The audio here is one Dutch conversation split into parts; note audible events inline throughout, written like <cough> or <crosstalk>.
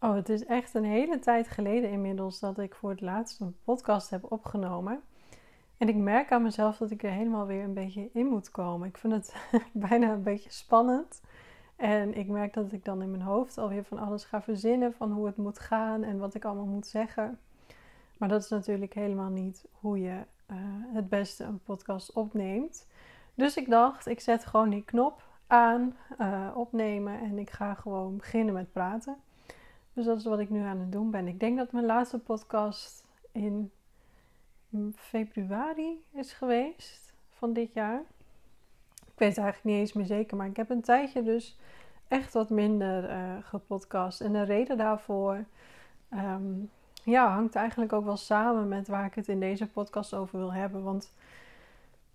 Oh, het is echt een hele tijd geleden inmiddels dat ik voor het laatst een podcast heb opgenomen. En ik merk aan mezelf dat ik er helemaal weer een beetje in moet komen. Ik vind het <laughs> bijna een beetje spannend. En ik merk dat ik dan in mijn hoofd alweer van alles ga verzinnen van hoe het moet gaan en wat ik allemaal moet zeggen. Maar dat is natuurlijk helemaal niet hoe je uh, het beste een podcast opneemt. Dus ik dacht, ik zet gewoon die knop aan, uh, opnemen en ik ga gewoon beginnen met praten. Dus dat is wat ik nu aan het doen ben. Ik denk dat mijn laatste podcast in februari is geweest van dit jaar. Ik weet het eigenlijk niet eens meer zeker, maar ik heb een tijdje dus echt wat minder uh, gepodcast. En de reden daarvoor ehm, ja, hangt eigenlijk ook wel samen met waar ik het in deze podcast over wil hebben. Want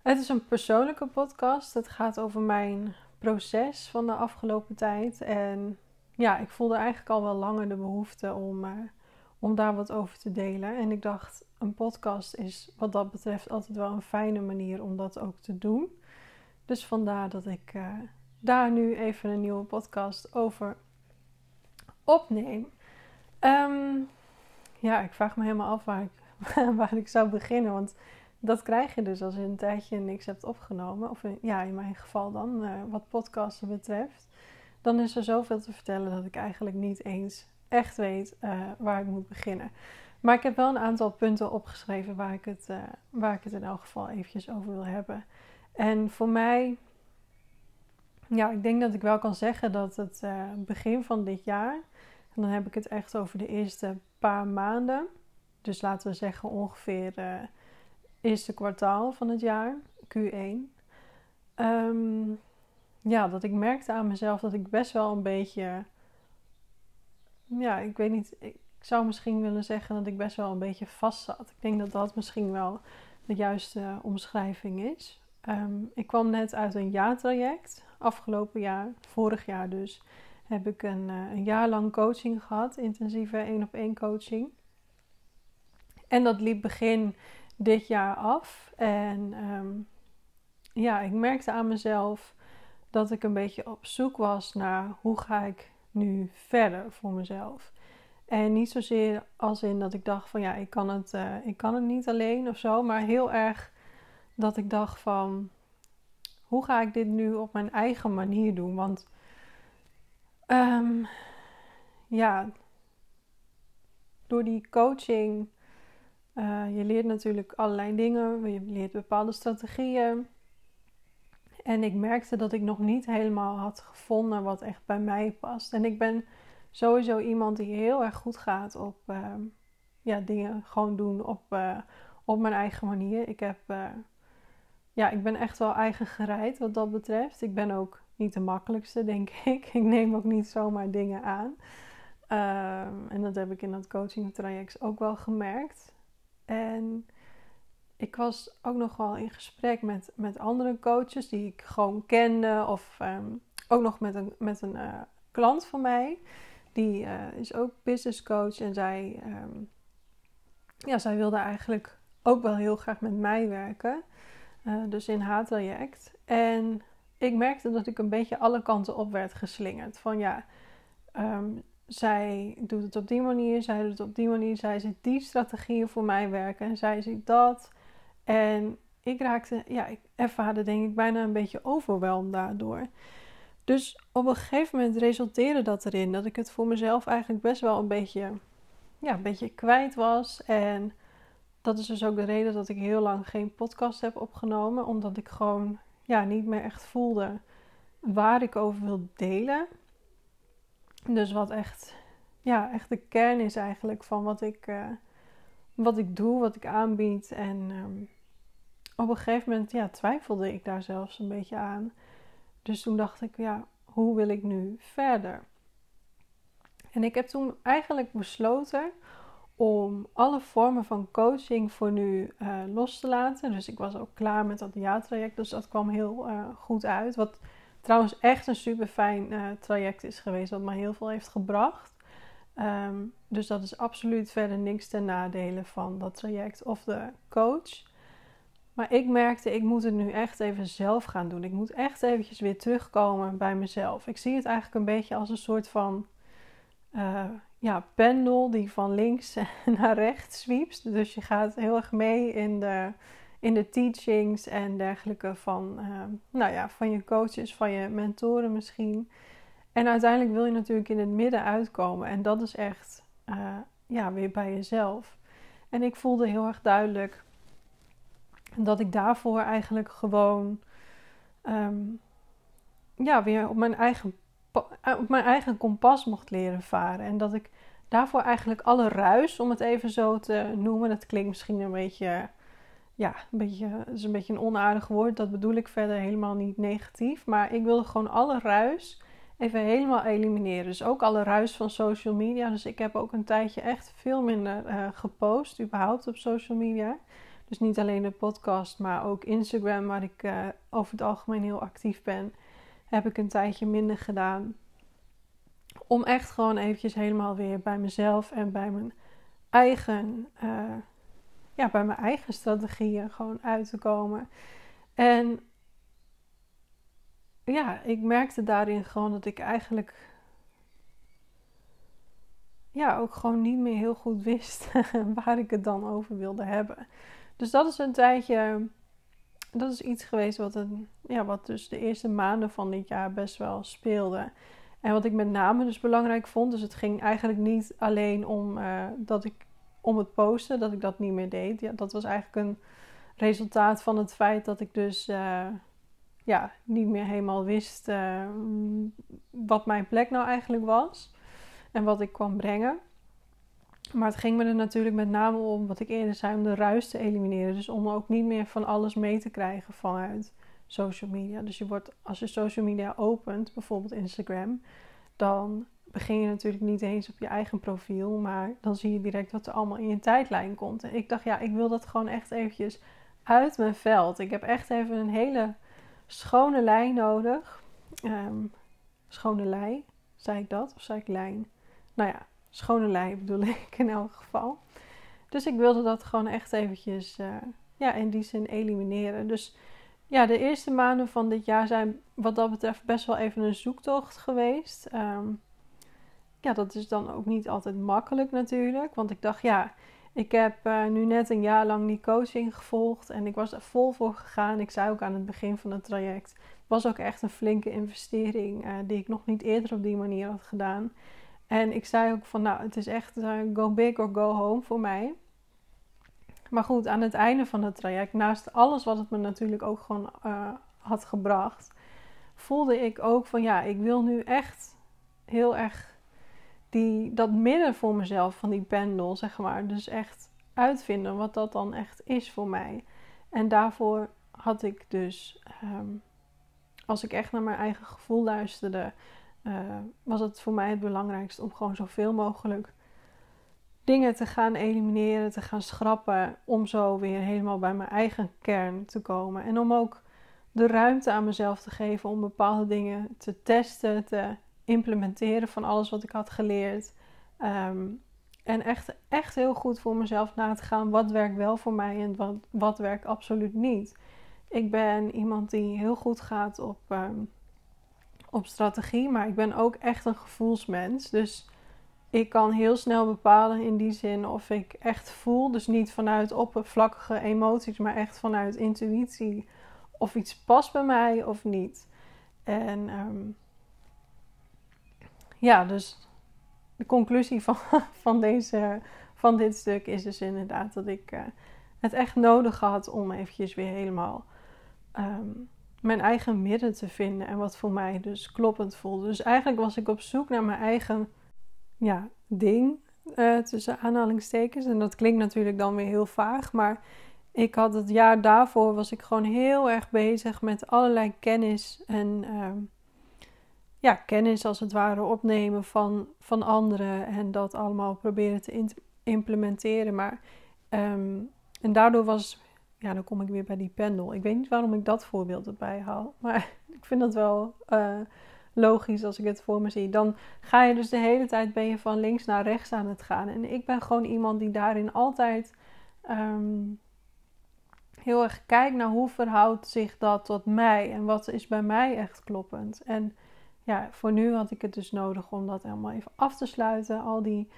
het is een persoonlijke podcast. Het gaat over mijn proces van de afgelopen tijd. En ja, ik voelde eigenlijk al wel langer de behoefte om, uh, om daar wat over te delen. En ik dacht, een podcast is wat dat betreft altijd wel een fijne manier om dat ook te doen. Dus vandaar dat ik uh, daar nu even een nieuwe podcast over opneem. Um, ja, ik vraag me helemaal af waar ik, <laughs> waar ik zou beginnen. Want dat krijg je dus als je een tijdje niks hebt opgenomen. Of in, ja, in mijn geval dan, uh, wat podcasten betreft. Dan is er zoveel te vertellen dat ik eigenlijk niet eens echt weet uh, waar ik moet beginnen. Maar ik heb wel een aantal punten opgeschreven waar ik het, uh, waar ik het in elk geval eventjes over wil hebben. En voor mij, ja, ik denk dat ik wel kan zeggen dat het begin van dit jaar, en dan heb ik het echt over de eerste paar maanden, dus laten we zeggen ongeveer uh, eerste kwartaal van het jaar, Q1. Um, ja, dat ik merkte aan mezelf dat ik best wel een beetje, ja, ik weet niet, ik zou misschien willen zeggen dat ik best wel een beetje vast zat. Ik denk dat dat misschien wel de juiste omschrijving is. Um, ik kwam net uit een jaartraject, afgelopen jaar, vorig jaar dus heb ik een, uh, een jaar lang coaching gehad, intensieve één op één coaching. En dat liep begin dit jaar af. En um, ja, ik merkte aan mezelf dat ik een beetje op zoek was naar hoe ga ik nu verder voor mezelf. En niet zozeer als in dat ik dacht van ja, ik kan het, uh, ik kan het niet alleen of zo. Maar heel erg dat ik dacht van hoe ga ik dit nu op mijn eigen manier doen? Want Um, ja, door die coaching, uh, je leert natuurlijk allerlei dingen, je leert bepaalde strategieën. En ik merkte dat ik nog niet helemaal had gevonden wat echt bij mij past. En ik ben sowieso iemand die heel erg goed gaat op uh, ja, dingen gewoon doen op, uh, op mijn eigen manier. Ik, heb, uh, ja, ik ben echt wel eigen gereid wat dat betreft. Ik ben ook niet de makkelijkste, denk <laughs> ik. Ik neem ook niet zomaar dingen aan. Um, en dat heb ik in dat coaching traject ook wel gemerkt. En ik was ook nog wel in gesprek met, met andere coaches die ik gewoon kende. Of um, ook nog met een, met een uh, klant van mij. Die uh, is ook business coach. En zij, um, ja, zij wilde eigenlijk ook wel heel graag met mij werken. Uh, dus in haar traject. En ik merkte dat ik een beetje alle kanten op werd geslingerd. Van ja, um, zij doet het op die manier, zij doet het op die manier, zij ziet die strategieën voor mij werken en zij ziet dat. En ik raakte, ja, ik ervaarde denk ik bijna een beetje overweldigd daardoor. Dus op een gegeven moment resulteerde dat erin dat ik het voor mezelf eigenlijk best wel een beetje, ja, een beetje kwijt was. En dat is dus ook de reden dat ik heel lang geen podcast heb opgenomen, omdat ik gewoon ja, niet meer echt voelde waar ik over wil delen. Dus wat echt, ja, echt de kern is eigenlijk van wat ik, uh, wat ik doe, wat ik aanbied. En um, op een gegeven moment ja, twijfelde ik daar zelfs een beetje aan. Dus toen dacht ik, ja, hoe wil ik nu verder? En ik heb toen eigenlijk besloten om alle vormen van coaching voor nu uh, los te laten. Dus ik was ook klaar met dat jaartraject, dus dat kwam heel uh, goed uit. Wat trouwens echt een super fijn uh, traject is geweest, wat me heel veel heeft gebracht. Um, dus dat is absoluut verder niks ten nadele van dat traject of de coach. Maar ik merkte, ik moet het nu echt even zelf gaan doen. Ik moet echt eventjes weer terugkomen bij mezelf. Ik zie het eigenlijk een beetje als een soort van ja, pendel die van links <laughs> naar rechts zwiept. Dus je gaat heel erg mee in de, in de teachings en dergelijke van, uh, nou ja, van je coaches, van je mentoren misschien. En uiteindelijk wil je natuurlijk in het midden uitkomen. En dat is echt uh, ja, weer bij jezelf. En ik voelde heel erg duidelijk dat ik daarvoor eigenlijk gewoon um, ja, weer op mijn eigen eh, op mijn eigen kompas mocht leren varen. En dat ik daarvoor eigenlijk alle ruis, om het even zo te noemen, dat klinkt misschien een beetje, ja, een beetje, is een beetje een onaardig woord. Dat bedoel ik verder helemaal niet negatief. Maar ik wilde gewoon alle ruis even helemaal elimineren. Dus ook alle ruis van social media. Dus ik heb ook een tijdje echt veel minder uh, gepost, überhaupt op social media. Dus niet alleen de podcast, maar ook Instagram, waar ik uh, over het algemeen heel actief ben heb ik een tijdje minder gedaan. Om echt gewoon eventjes helemaal weer bij mezelf en bij mijn eigen, uh, ja, bij mijn eigen strategieën gewoon uit te komen. En ja, ik merkte daarin gewoon dat ik eigenlijk ja, ook gewoon niet meer heel goed wist <laughs> waar ik het dan over wilde hebben. Dus dat is een tijdje dat is iets geweest wat, een, ja, wat dus de eerste maanden van dit jaar best wel speelde. En wat ik met name dus belangrijk vond, dus het ging eigenlijk niet alleen om, uh, dat ik, om het posten, dat ik dat niet meer deed. Ja, dat was eigenlijk een resultaat van het feit dat ik dus uh, ja, niet meer helemaal wist uh, wat mijn plek nou eigenlijk was en wat ik kwam brengen. Maar het ging me er natuurlijk met name om, wat ik eerder zei, om de ruis te elimineren. Dus om ook niet meer van alles mee te krijgen vanuit social media. Dus je wordt, als je social media opent, bijvoorbeeld Instagram, dan begin je natuurlijk niet eens op je eigen profiel, maar dan zie je direct wat er allemaal in je tijdlijn komt. En ik dacht, ja, ik wil dat gewoon echt eventjes uit mijn veld. Ik heb echt even een hele schone lijn nodig. Um, schone lei, zei ik dat? Of zei ik lijn? Nou ja, schone lei bedoel <laughs> ik in elk geval. Dus ik wilde dat gewoon echt eventjes uh, ja, in die zin elimineren. Dus ja, de eerste maanden van dit jaar zijn wat dat betreft best wel even een zoektocht geweest. Um, ja, dat is dan ook niet altijd makkelijk natuurlijk. Want ik dacht, ja, ik heb uh, nu net een jaar lang die coaching gevolgd. En ik was er vol voor gegaan. Ik zei ook aan het begin van het traject. Het was ook echt een flinke investering uh, die ik nog niet eerder op die manier had gedaan. En ik zei ook van, nou, het is echt uh, go big or go home voor mij. Maar goed, aan het einde van het traject, naast alles wat het me natuurlijk ook gewoon had gebracht, voelde ik ook van, ja, ik wil nu echt heel erg die, dat midden voor mezelf van die pendel, zeg maar. Dus echt uitvinden wat dat dan echt is voor mij. En daarvoor had ik dus, um, als ik echt naar mijn eigen gevoel luisterde, uh, was het voor mij het belangrijkste om gewoon zoveel mogelijk dingen te gaan elimineren, te gaan schrappen, om zo weer helemaal bij mijn eigen kern te komen. En om ook de ruimte aan mezelf te geven om bepaalde dingen te testen, te implementeren van alles wat ik had geleerd. Um, en echt, echt heel goed voor mezelf na te gaan wat werkt wel voor mij en wat, wat werkt absoluut niet. Ik ben iemand die heel goed gaat op um, op strategie, maar ik ben ook echt een gevoelsmens. Dus ik kan heel snel bepalen in die zin of ik echt voel, dus niet vanuit oppervlakkige emoties, maar echt vanuit intuïtie, of iets past bij mij of niet. En um, ja, dus de conclusie van, <laughs> van, deze, van dit stuk is dus inderdaad dat ik uh, het echt nodig had om eventjes weer helemaal um, mijn eigen midden te vinden en wat voor mij dus kloppend voelde. Dus eigenlijk was ik op zoek naar mijn eigen ja, ding, uh, tussen aanhalingstekens. En dat klinkt natuurlijk dan weer heel vaag, maar ik had het jaar daarvoor was ik gewoon heel erg bezig met allerlei kennis en uh, ja, kennis als het ware opnemen van, van anderen en dat allemaal proberen te implementeren. Maar um, en daardoor was ja, dan kom ik weer bij die pendel. Ik weet niet waarom ik dat voorbeeld erbij haal. Maar <laughs> ik vind dat wel uh, logisch als ik het voor me zie. Dan ga je dus de hele tijd ben je van links naar rechts aan het gaan. En ik ben gewoon iemand die daarin altijd um, heel erg kijkt naar hoe verhoudt zich dat tot mij. En wat is bij mij echt kloppend. En ja, voor nu had ik het dus nodig om dat helemaal even af te sluiten. Al die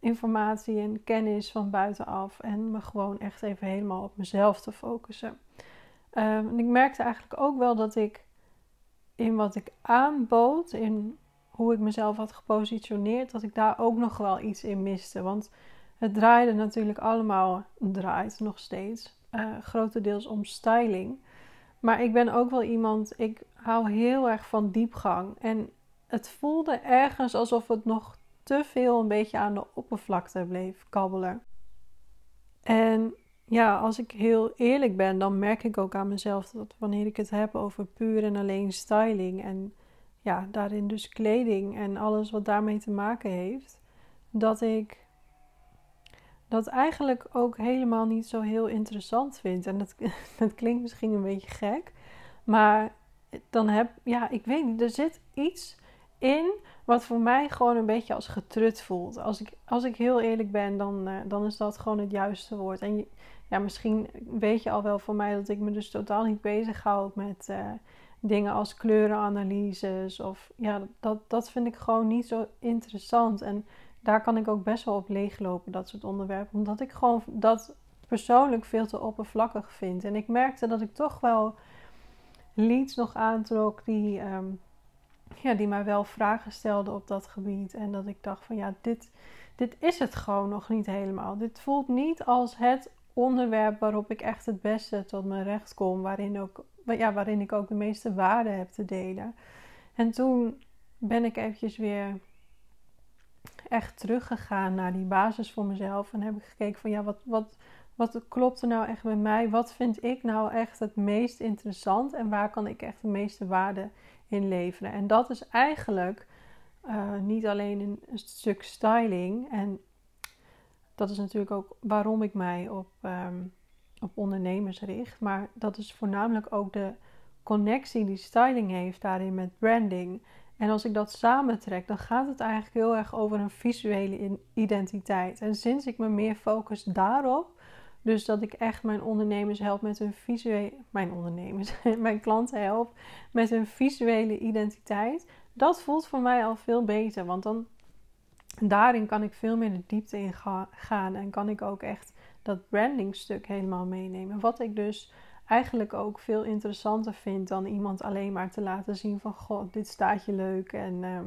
informatie en kennis van buitenaf. En me gewoon echt even helemaal op mezelf te focussen. Um, en ik merkte eigenlijk ook wel dat ik in wat ik aanbood, in hoe ik mezelf had gepositioneerd, dat ik daar ook nog wel iets in miste. Want het draaide natuurlijk allemaal, draait nog steeds, uh, grotendeels om styling. Maar ik ben ook wel iemand, ik hou heel erg van diepgang. En het voelde ergens alsof het nog te veel een beetje aan de oppervlakte bleef kabbelen. En ja, als ik heel eerlijk ben, dan merk ik ook aan mezelf dat wanneer ik het heb over puur en alleen styling en ja, daarin dus kleding en alles wat daarmee te maken heeft, dat ik dat eigenlijk ook helemaal niet zo heel interessant vind. En dat, <laughs> dat klinkt misschien een beetje gek, maar dan heb, ja, ik weet niet, er zit iets in wat voor mij gewoon een beetje als getrut voelt. Als ik, als ik heel eerlijk ben, dan, uh, dan is dat gewoon het juiste woord. En ja, misschien weet je al wel van mij dat ik me dus totaal niet bezighoud met uh, dingen als kleurenanalyses. Of ja, dat, dat vind ik gewoon niet zo interessant. En daar kan ik ook best wel op leeglopen, dat soort onderwerpen. Omdat ik gewoon dat persoonlijk veel te oppervlakkig vind. En ik merkte dat ik toch wel leads nog aantrok die, um, ja, die mij wel vragen stelden op dat gebied. En dat ik dacht van ja, dit, dit is het gewoon nog niet helemaal. Dit voelt niet als het onderwerp waarop ik echt het beste tot mijn recht kom. Waarin, ook, ja, waarin ik ook de meeste waarde heb te delen. En toen ben ik eventjes weer echt teruggegaan naar die basis voor mezelf. En heb ik gekeken van ja, wat, wat, wat klopt er nou echt bij mij? Wat vind ik nou echt het meest interessant? En waar kan ik echt de meeste waarde in leveren? En dat is eigenlijk uh, niet alleen een, stuk styling. En dat is natuurlijk ook waarom ik mij op, um, op ondernemers richt. Maar dat is voornamelijk ook de connectie die styling heeft daarin met branding. En als ik dat samentrek, dan gaat het eigenlijk heel erg over een visuele identiteit. En sinds ik me meer focus daarop, dus dat ik echt mijn ondernemers help met hun visuele, mijn ondernemers, <laughs> mijn klanten help met hun visuele identiteit, dat voelt voor mij al veel beter. Want dan daarin kan ik veel meer de diepte in gaan en kan ik ook echt dat brandingstuk helemaal meenemen. Wat ik dus eigenlijk ook veel interessanter vind dan iemand alleen maar te laten zien van god, dit staat je leuk en ehm,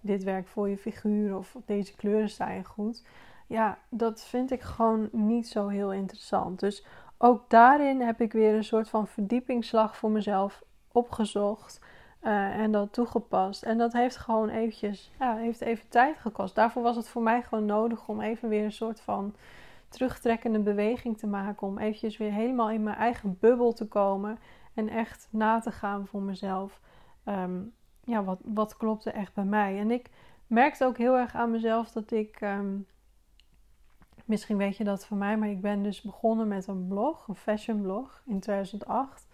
dit werkt voor je figuur of deze kleuren staan je goed. Ja, dat vind ik gewoon niet zo heel interessant. Dus ook daarin heb ik weer een soort van verdiepingsslag voor mezelf opgezocht. Uh, en dat toegepast. En dat heeft gewoon eventjes, ja, heeft even tijd gekost. Daarvoor was het voor mij gewoon nodig om even weer een soort van terugtrekkende beweging te maken. Om eventjes weer helemaal in mijn eigen bubbel te komen. En echt na te gaan voor mezelf. Um, ja, wat, wat klopte echt bij mij? En ik merkte ook heel erg aan mezelf dat ik. Um, misschien weet je dat van mij, maar ik ben dus begonnen met een blog, een fashion blog in 2008.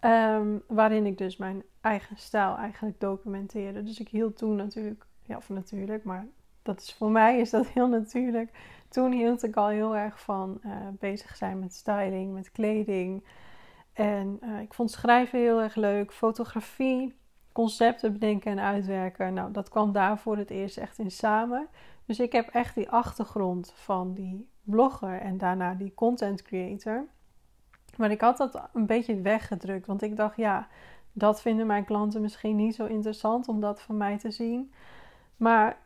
Um, waarin ik dus mijn eigen stijl eigenlijk documenteerde. Dus ik hield toen natuurlijk, ja, of natuurlijk, maar dat is voor mij is dat heel natuurlijk. Toen hield ik al heel erg van uh, bezig zijn met styling, met kleding. En uh, ik vond schrijven heel erg leuk. Fotografie, concepten bedenken en uitwerken. Nou, dat kwam daar voor het eerst echt in samen. Dus ik heb echt die achtergrond van die blogger en daarna die content creator. Maar ik had dat een beetje weggedrukt. Want ik dacht, ja, dat vinden mijn klanten misschien niet zo interessant om dat van mij te zien. Maar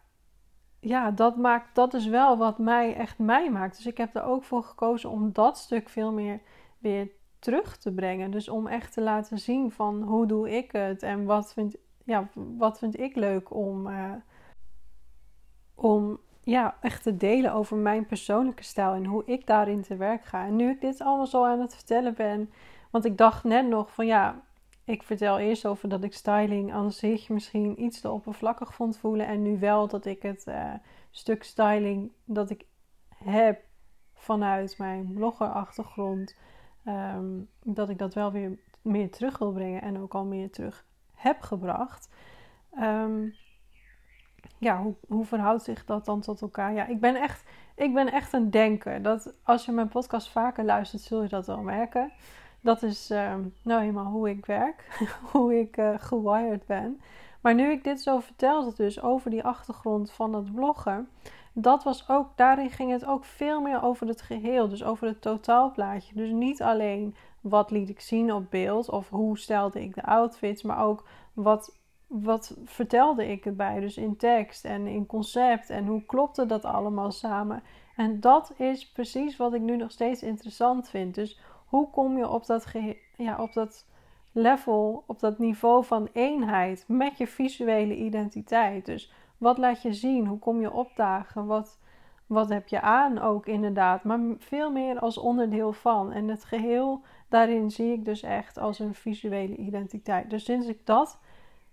ja, dat, maakt, dat is wel wat mij echt mij maakt. Dus ik heb er ook voor gekozen om dat stuk veel meer weer terug te brengen. Dus om echt te laten zien van hoe doe ik het en wat vind, ja, wat vind ik leuk om, uh, om ja, echt te delen over mijn persoonlijke stijl en hoe ik daarin te werk ga. En nu ik dit allemaal zo aan het vertellen ben, want ik dacht net nog van ja, ik vertel eerst over dat ik styling aan zich misschien iets te oppervlakkig vond voelen. En nu wel dat ik het uh, stuk styling dat ik heb vanuit mijn bloggerachtergrond, um, dat ik dat wel weer meer terug wil brengen en ook al meer terug heb gebracht. Um, ja, hoe, hoe verhoudt zich dat dan tot elkaar? Ja, ik ben echt, ik ben echt een denker. Dat, als je mijn podcast vaker luistert, zul je dat wel merken. Dat is uh, nou eenmaal hoe ik werk, <laughs> hoe ik uh, gewired ben. Maar nu ik dit zo vertelde, dus over die achtergrond van het bloggen, dat was ook, daarin ging het ook veel meer over het geheel, dus over het totaalplaatje. Dus niet alleen wat liet ik zien op beeld of hoe stelde ik de outfits, maar ook wat, wat vertelde ik erbij. Dus in tekst en in concept en hoe klopte dat allemaal samen. En dat is precies wat ik nu nog steeds interessant vind. Dus hoe kom je op dat, ja, op dat level, op dat niveau van eenheid met je visuele identiteit? Dus wat laat je zien? Hoe kom je opdagen? Wat, wat heb je aan ook inderdaad? Maar veel meer als onderdeel van. En het geheel daarin zie ik dus echt als een visuele identiteit. Dus sinds ik dat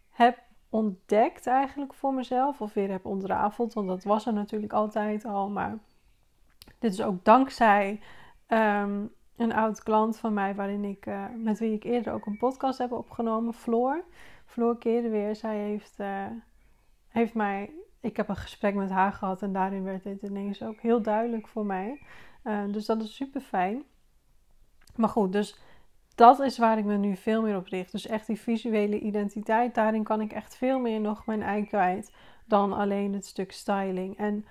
heb ontdekt eigenlijk voor mezelf, of weer heb ontrafeld, want dat was er natuurlijk altijd al, maar dit is ook dankzij ehm, een oud klant van mij, waarin ik, uh, met wie ik eerder ook een podcast heb opgenomen, Floor. Floor weer. zij heeft, uh, heeft mij, ik heb een gesprek met haar gehad en daarin werd dit ineens ook heel duidelijk voor mij. Uh, dus dat is super fijn. Maar goed, dus dat is waar ik me nu veel meer op richt. Dus echt die visuele identiteit, daarin kan ik echt veel meer nog mijn ei kwijt dan alleen het stuk styling. En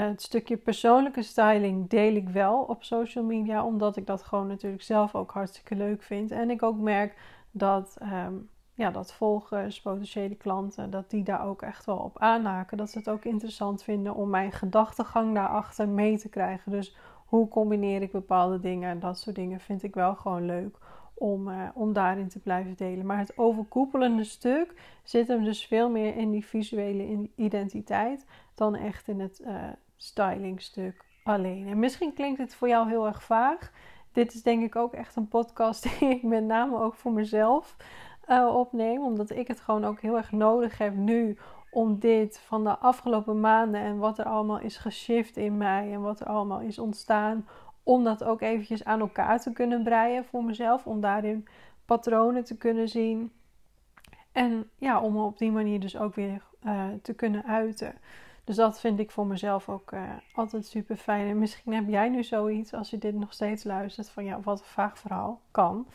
het stukje persoonlijke styling deel ik wel op social media, omdat ik dat gewoon natuurlijk zelf ook hartstikke leuk vind. En ik ook merk dat, um, ja, dat volgers, potentiële klanten, dat die daar ook echt wel op aanhaken. Dat ze het ook interessant vinden om mijn gedachtegang daarachter mee te krijgen. Dus hoe combineer ik bepaalde dingen? Dat soort dingen vind ik wel gewoon leuk om, uh, om daarin te blijven delen. Maar het overkoepelende stuk zit hem dus veel meer in die visuele identiteit dan echt in het uh, stylingstuk alleen. En misschien klinkt het voor jou heel erg vaag. Dit is denk ik ook echt een podcast <laughs> die ik met name ook voor mezelf uh, opneem, omdat ik het gewoon ook heel erg nodig heb nu om dit van de afgelopen maanden en wat er allemaal is geshift in mij en wat er allemaal is ontstaan, om dat ook eventjes aan elkaar te kunnen breien voor mezelf, om daarin patronen te kunnen zien en ja, om op die manier dus ook weer uh, te kunnen uiten. Dus dat vind ik voor mezelf ook uh, altijd super fijn. En misschien heb jij nu zoiets als je dit nog steeds luistert van ja, wat een vaag verhaal kan.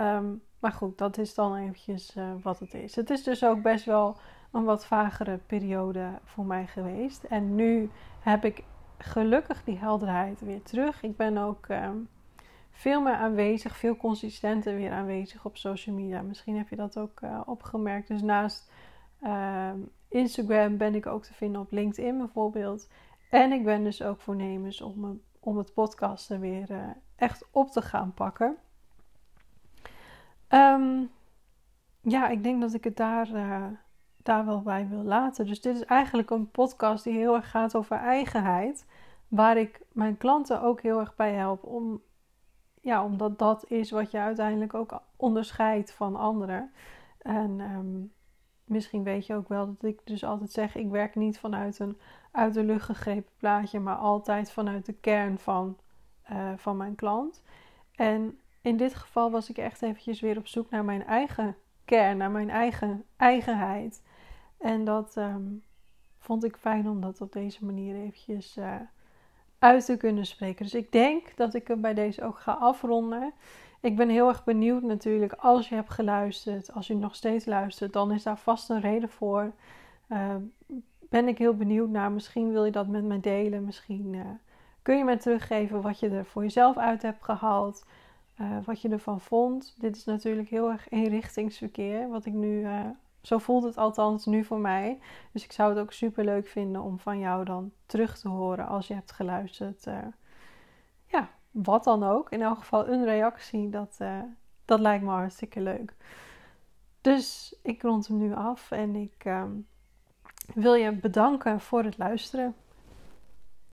Um, maar goed, dat is dan eventjes uh, wat het is. Het is dus ook best wel een wat vagere periode voor mij geweest. En nu heb ik gelukkig die helderheid weer terug. Ik ben ook um, veel meer aanwezig, veel consistenter weer aanwezig op social media. Misschien heb je dat ook uh, opgemerkt. Dus naast uh, Instagram ben ik ook te vinden op LinkedIn bijvoorbeeld. En ik ben dus ook voornemens om, om het podcasten weer uh, echt op te gaan pakken. Um, ja, ik denk dat ik het daar uh, daar wel bij wil laten. Dus dit is eigenlijk een podcast die heel erg gaat over eigenheid. Waar ik mijn klanten ook heel erg bij help. Om, ja, omdat dat is wat je uiteindelijk ook onderscheidt van anderen. En um, misschien weet je ook wel dat ik dus altijd zeg: ik werk niet vanuit een uit de lucht gegrepen plaatje, maar altijd vanuit de kern van, uh, van mijn klant. En in dit geval was ik echt eventjes weer op zoek naar mijn eigen kern, naar mijn eigen eigenheid. En dat um, vond ik fijn om dat op deze manier eventjes uh, uit te kunnen spreken. Dus ik denk dat ik hem bij deze ook ga afronden. Ik ben heel erg benieuwd natuurlijk als je hebt geluisterd. Als je nog steeds luistert, dan is daar vast een reden voor. Uh, ben ik heel benieuwd naar. Misschien wil je dat met me delen. Misschien uh, kun je me teruggeven wat je er voor jezelf uit hebt gehaald. Uh, wat je ervan vond. Dit is natuurlijk heel erg eenrichtingsverkeer. Wat ik nu zo voelt het althans nu voor mij. Dus ik zou het ook super leuk vinden om van jou dan terug te horen als je hebt geluisterd. Ja, wat dan ook. In elk geval een reactie. Dat, uh, dat lijkt me hartstikke leuk. Dus ik rond hem nu af en ik uh, wil je bedanken voor het luisteren.